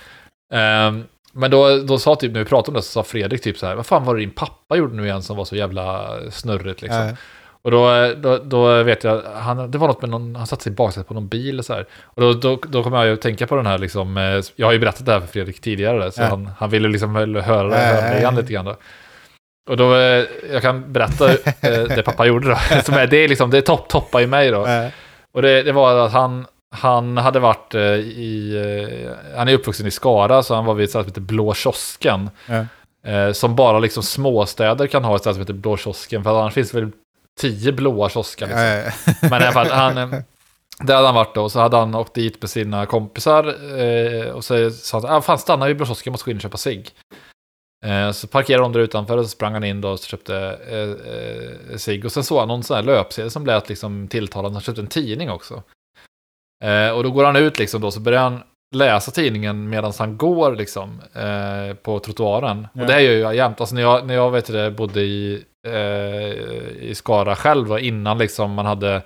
Ehm, men då, då sa typ, när vi pratade om det, så sa Fredrik typ så här, vad fan var det din pappa gjorde nu igen som var så jävla snurrigt liksom? Eh, Och då, då, då vet jag, han, det var något med någon, han satte sig i baksätet på någon bil och så här. Och då, då, då kommer jag ju att tänka på den här liksom, eh, jag har ju berättat det här för Fredrik tidigare, så Ja. han, han ville liksom höra, höra det igen lite grann då. Och då, eh, jag kan berätta eh, det pappa gjorde då. Som är, det är liksom, det topp, toppar ju mig då. Och det, det var att han, han hade varit eh, i, eh, han är uppvuxen i Skara, så han var vid ett ställe som heter Blå kiosken. Ja. Eh, som bara liksom småstäder kan ha ett ställe som heter Blå kiosken, för annars finns det väl tio blåa kiosker. Liksom. eh, Men i alla fall, han, där hade han varit då, och så hade han åkt dit med sina kompisar. Eh, och så sa han, ah, fan stanna vid Blå kiosken, jag måste gå in och köpa. Eh, så parkerade de där utanför och så sprang han in då och köpte eh, cigg. Och sen såg han någon sån här löpsedel som lät liksom tilltalande. Han köpte en tidning också. Eh, och då går han ut liksom då, så börjar han läsa tidningen medan han går liksom eh, på trottoaren. Ja. Och det här gör jag jämt. Alltså när jag, när jag vet det, bodde i, eh, i Skara själv, och innan liksom man hade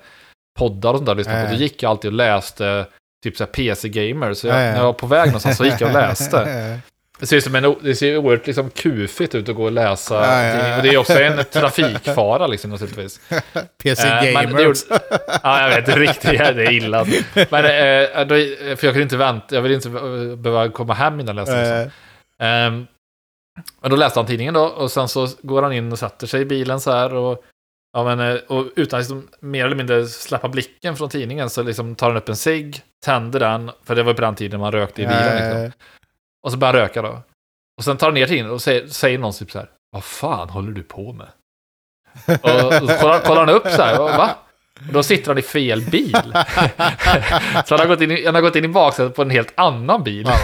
poddar och sånt där, på, Ja. då gick jag alltid och läste typ så PC-gamer. Så jag, Ja, ja. när jag var på väg någonstans så gick jag och läste. Eh, Det ser, som en, det ser oerhört liksom kufigt ut att gå och läsa. Ja, ja, ja. Och det är också en trafikfara liksom naturligtvis. PC Eh, Gamer. gjorde- Ja, jag vet. Riktigt det är illa. Men, eh, då, för jag kunde inte vänta. Jag ville inte eh, behöva komma hem innan jag läste. Eh. Ehm, men då läste han tidningen då. Och sen så går han in och sätter sig i bilen så här. Och, ja, men, eh, och utan liksom, mer eller mindre släppa blicken från tidningen så liksom tar han upp en cigg, tänder den. För det var på den tiden man rökte i bilen. Liksom. Och så börjar han röka då. Och sen tar han ner tidningen och säger, säger någon typ så här. Vad fan håller du på med? Och, och så kollar, kollar han upp så här. Va? Och då sitter han i fel bil. så han har gått in, i- han har gått in i baksätet på en helt annan bil.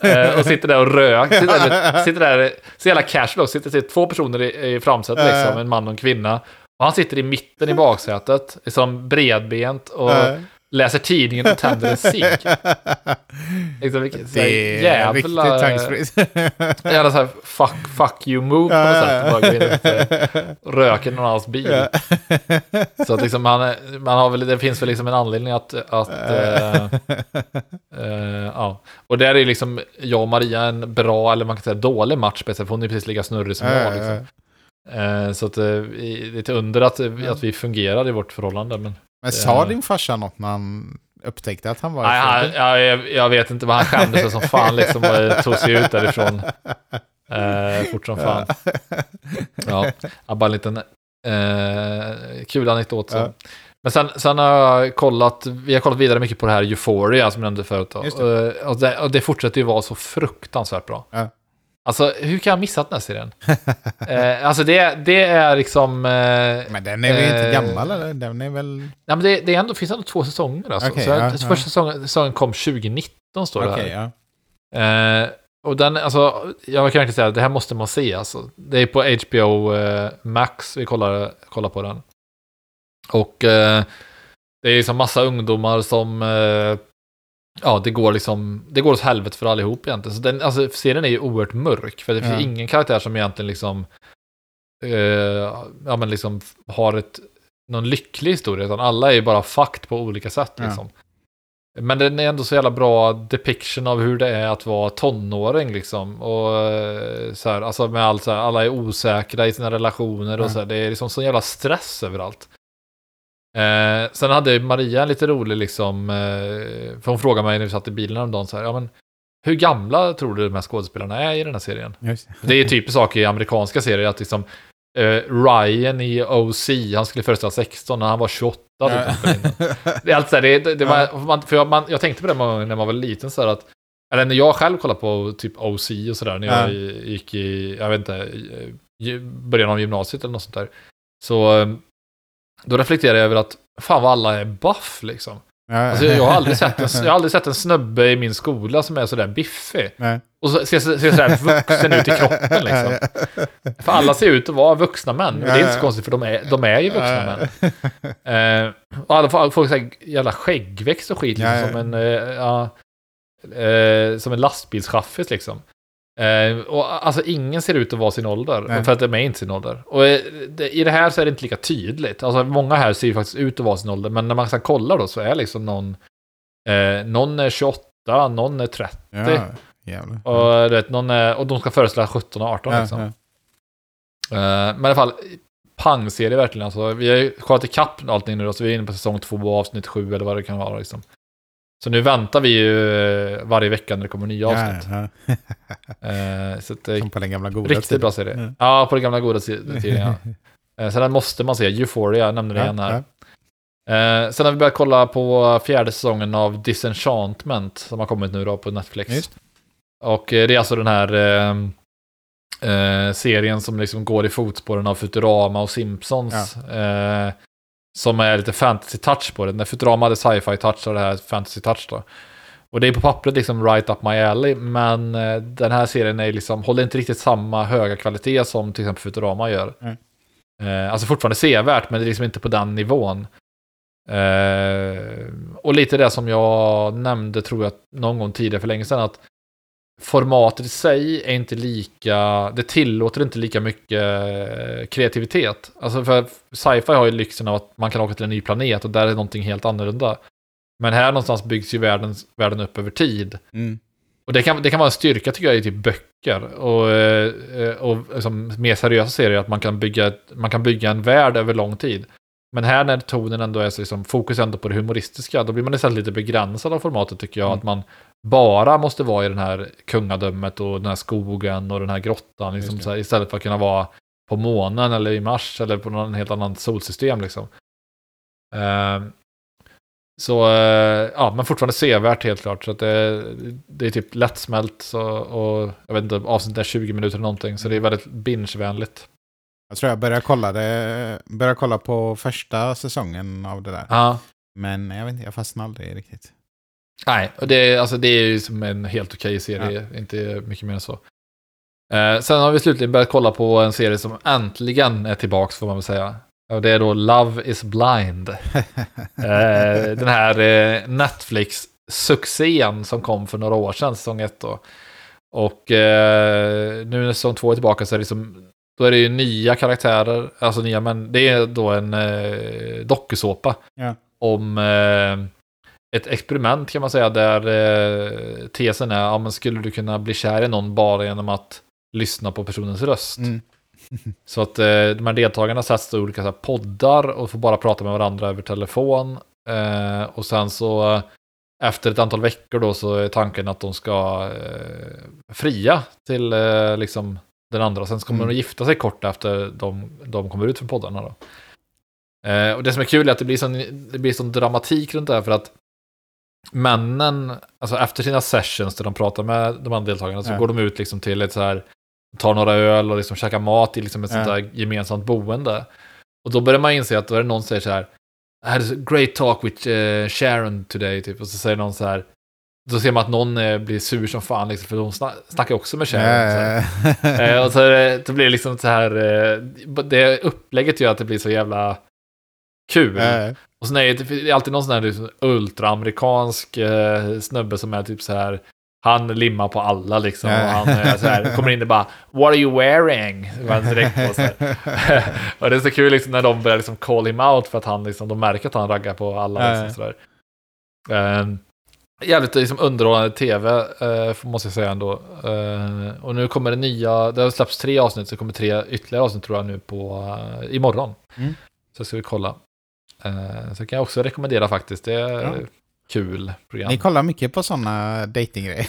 Eh, och sitter där och rök. Sitter där, sitter där så jävla casual också. Sitter, sitter två personer i, i framsätet liksom. En man och en kvinna. Och han sitter i mitten i baksätet. Liksom bredbent. Och läser tidningen och tänder en cigg. Liksom, vilket, så här Det är jävla... riktigt tankspritt. Jävla såhär fuck, fuck you move på något sätt. Bara gå in och så röker någon annans bil. Så att liksom man, man har väl, det finns väl liksom en anledning att, att eh, eh, ja. Och där är liksom jag och Maria en bra, eller man kan säga dålig match, för hon är precis lika snurrig som jag. Liksom. Eh, så att eh, det är ett under att, att vi fungerar i vårt förhållande. Men, Men sa Eh. din farsa något när han upptäckte att han var nej, han, ja, jag, jag vet inte vad han skämdes som fan liksom och tog sig ut därifrån. Eh, fort som fan. Ja, ja, bara en liten eh, kul anekdot. Så. Ja. Men sen, sen har jag kollat, vi har kollat vidare mycket på det här Euphoria som jag nämnde förut. Då. Just Och, och, det, och det fortsätter ju vara så fruktansvärt bra. Ja. Alltså, hur kan jag ha missat den här serien? eh, alltså, det, det är liksom... Eh, Men den är väl inte Eh, gammal eller? Den är väl... nej, men det, det är ändå, finns ändå två säsonger. Alltså. Okej, så ja, jag, ja. Första säsongen, säsongen kom 2019, står det Okej, här. ja. Eh, och den, alltså, jag kan verkligen säga att det här måste man se. Alltså. Det är på HBO eh, Max vi kollar, kollar på den. Och eh, det är liksom massa ungdomar som... Ja, det går liksom... Det går åt helvete för allihop egentligen. Så den, alltså, serien är ju oerhört mörk. För det finns Ja. ingen karaktär som egentligen liksom... Eh, ja, men liksom har ett, någon lycklig historia. Utan alla är ju bara fucked på olika sätt Ja. liksom. Men den är ändå så jävla bra depiction av hur det är att vara tonåring liksom. Och eh, så här, alltså med allt så här, alla är osäkra i sina relationer och Ja. så här, det är liksom sån jävla stress överallt. Eh, sen hade Maria lite rolig liksom, eh, för hon frågade mig när vi satt i bilen häromdagen så här, ja men hur gamla tror du de här skådespelarna är i den här serien? Just. Det är typiskt sak i amerikanska serier att liksom eh, Ryan i OC, han skulle föreställa 16 när han var 28. Ja. Typ. Det är alltså här, det, det, var, man, för jag, man, jag tänkte på det när man var liten så här att, eller när jag själv kollade på typ OC och sådär, när jag Ja. gick i, jag vet inte, början av gymnasiet eller något sånt där. Så eh, då reflekterade jag över att fan vad alla är buff liksom. Alltså, jag, har aldrig sett en, jag har aldrig sett en snubbe i min skola som är sådär biffig. Nej. Och så ser, ser sådär vuxen ut i kroppen liksom. För alla ser ut att vara vuxna män. Och det är inte så konstigt för de är, de är ju vuxna män. Eh, och alla får, får så här jävla skäggväxt och skit liksom, som en, eh, ja, eh, som en lastbilschaffis liksom. Eh, och alltså ingen ser ut att vara sin ålder, Nej. för att de är inte sin ålder. Och eh, det, i det här så är det inte lika tydligt. Alltså många här ser ju faktiskt ut att vara sin ålder, men när man sen kollar då så är liksom någon, eh, någon är 28, någon är 30. Ja, jävlar. Och, vet, någon är, och de ska föreställa 17 och 18 ja, liksom. ja. Eh, men i alla fall, pangserie verkligen. Alltså, vi har ju kollat ikapp allting nu då, så vi är inne på säsong 2, avsnitt 7 eller vad det kan vara. Liksom. Så nu väntar vi ju eh, varje vecka när det kommer nya avsnitt. Ja, ja. Eh, så det är Som på den gamla goda riktigt tiden. bra serie. Ja. Ja, på den gamla goda tiden ja. Eh, så den måste man se. Euphoria, jag nämnde det igen här. Eh, sen har vi börjat kolla på fjärde säsongen av Disenchantment som har kommit nu då på Netflix. Just. Och eh, det är alltså den här eh, serien som liksom går i fotspåren av Futurama och Simpsons. Eh, som är lite fantasy touch på det. När Futurama hade sci-fi touch och det här fantasy touch då. Och det är på pappret liksom right up my alley, men eh, den här serien är liksom, håller inte riktigt samma höga kvalitet som till exempel Futurama gör. Mm. Eh, alltså fortfarande sevärt, men det är liksom inte på den nivån. Eh, och lite det som jag nämnde, tror jag, någon gång tidigare för länge sedan, att formatet i sig är inte lika, det tillåter inte lika mycket eh, kreativitet. Alltså för sci-fi har ju lyxen av att man kan åka till en ny planet och där är någonting helt annorlunda. Men här någonstans byggs ju världen, världen upp över tid. Mm. Och det kan, det kan vara en styrka tycker jag i typ böcker och, eh, och liksom mer seriösa serier att man kan, bygga, man kan bygga en värld över lång tid. Men här när tonen ändå är så liksom, fokus ändå på det humoristiska, då blir man istället lite begränsad av formatet tycker jag. Mm. Att man bara måste vara i den här kungadömet och den här skogen och den här grottan. Liksom, här, istället för att kunna vara på månen eller i Mars eller på någon helt annan solsystem. Liksom. Ehm, så, eh, ja, men fortfarande sevärt helt klart. Så att det, det är typ lättsmält så, och jag vet inte, avsnittet är 20 minuter eller någonting. Så det är väldigt binge-vänligt. Jag tror jag började kolla, det, började kolla på första säsongen av det där. Ja. Men jag vet inte, jag fastnade aldrig riktigt. Nej, och det, är- alltså, det är ju som en helt okej serie, inte mycket mer än så. Eh, sen har vi slutligen börjat kolla på en serie som äntligen är tillbaks får man väl säga. Och det är då Love is blind. Eh, den här eh, Netflix-succén som kom för några år sedan, säsong ett då. Och eh, nu när säsong två är tillbaka så är det liksom, då är det ju nya karaktärer, alltså nya men det är då en eh, dokusåpa. Ja. Om eh, ett experiment kan man säga där eh, tesen är, ja men skulle du kunna bli kär i någon bara genom att lyssna på personens röst? Mm. Så att eh, de här deltagarna sätts i olika så här, poddar och får bara prata med varandra över telefon. Eh, och sen så eh, efter ett antal veckor då så är tanken att de ska eh, fria till eh, liksom den andra. Sen så kommer Mm. de gifta sig kort efter de, de kommer ut från poddarna då. Och det som är kul är att det blir sån, det blir sån dramatik runt det här för att männen, alltså efter sina sessions där de pratar med de andra deltagarna så Ja. går de ut liksom till ett så här, tar några öl och liksom käkar mat i liksom ett sånt Ja. där gemensamt boende. Och då börjar man inse att då är det någon som säger så här, I had a great talk with eh, Sharon today, typ. Och så säger någon så här, då ser man att någon eh, blir sur som fan, liksom, för de sna- snackar också med Sharon. så här. Eh, och så blir det liksom så här, eh, det upplägget gör att det blir så jävla kul. Eh, Och sen är det, alltid någon sån här liksom, ultraamerikansk eh, snubbe som är typ så här, han limmar på alla liksom. Och han så här, kommer in och bara What are you wearing? Direkt på så och det är så kul liksom när de börjar liksom call him out för att han liksom, de märker att han raggar på alla. Liksom, sådär. Ehm, jävligt liksom, underhållande tv, eh, måste jag säga ändå. Eh, och nu kommer det nya, det har släppts tre avsnitt, så kommer tre ytterligare avsnitt tror jag nu på, eh, imorgon. Mm. Så ska vi kolla. Eh, så kan jag också rekommendera faktiskt, det är Ja. kul program. Ni kollar mycket på sådana datinggrejer.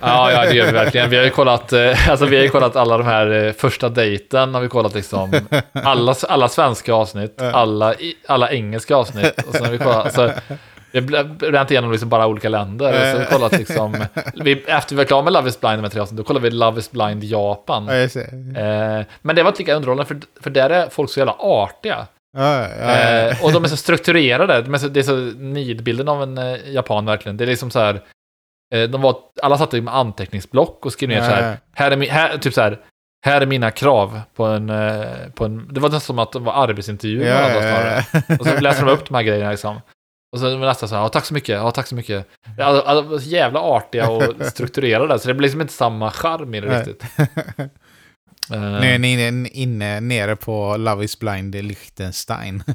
Ja, ja, det gör vi verkligen. Vi har ju kollat, eh, alltså, vi har ju kollat alla de här eh, första dejten, har vi kollat liksom. Alla, alla svenska avsnitt, alla, alla engelska avsnitt. Och sen har vi kollat, alltså, vi har bränt igenom liksom bara olika länder. Så vi kollat liksom, vi, efter vi var klara med Love is blind med tre avsnitt, då kollade vi Love is blind Japan. Ja. Eh, men det var inte lika underhållande, för, för där är folk så jävla artiga. Ja, ja, ja. Eh, och de är så strukturerade. De är så, det är så nidbilden av en eh, japan verkligen. Det är liksom så här. Eh, de var, alla satt med anteckningsblock och skrev ner så här. Här är, mi- här, typ så här. Här är mina krav på en, på en... Det var nästan som att det var arbetsintervju med Ja, snarare. Och så läste de upp de här grejerna liksom. Och så var nästan så här, ja tack så mycket, ja tack så mycket. Alltså, alltså, jävla artiga och strukturerade, så det blir liksom inte samma charm i det riktigt. Eh, Nu är ni inne, nere på Love is blind Liechtenstein.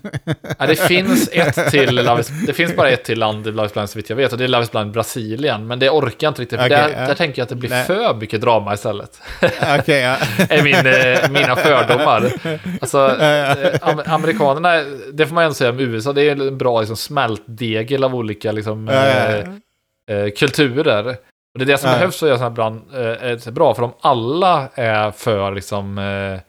Ja, det finns ett till, Love is, det finns bara ett till land i Love is blind så vitt jag vet, och det är Love is blind Brasilien, men det orkar jag inte riktigt, för Okej, där, ja. där tänker jag att det blir Nej. för mycket drama istället. Okej, ja. är min, eh, mina fördomar. Alltså, eh, am- amerikanerna, det får man ändå säga om USA, det är en bra liksom, smältdegel av olika liksom, ja. eh, kulturer. Och det är det som Ja. behövs för att göra sådana här brand, eh, är så bra, för om alla är för liksom, eh,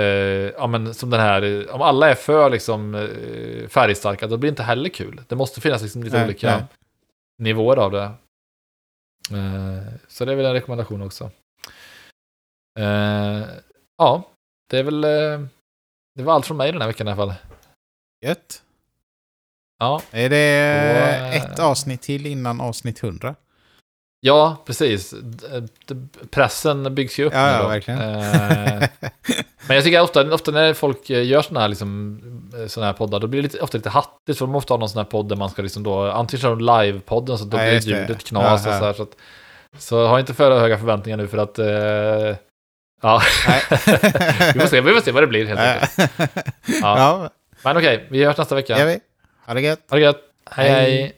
eh, ja men som den här, eh, om alla är för liksom eh, färgstarka, då blir det inte heller kul. Det måste finnas liksom lite Nej, olika nej. nivåer av det. Eh, så det är väl en rekommendation också. Eh, ja, det är väl, eh, det var allt från mig den här veckan i alla fall. Gött. Ja, Är det Och, eh, ett avsnitt till innan avsnitt 100? Ja precis. Pressen byggs ju upp Ja, nu ja, då. verkligen. Eh, Men jag tycker ofta, ofta när folk eh, gör sådana här, liksom, eh, såna här poddar, då blir det lite, ofta lite hattigt. För de ofta har någon sån här podd där man ska liksom då, antingen kör de live-podden så då Ja, blir ljudet knas Ja, och ja. så här. Så, att, så ha inte för höga förväntningar nu för att... Eh, ja, vi, får se, vi får se vad det blir helt enkelt. ja. Ja. Men okej, vi hörs nästa vecka. gör vi. Ha det gött. Ha det gött. hej. Hej. hej.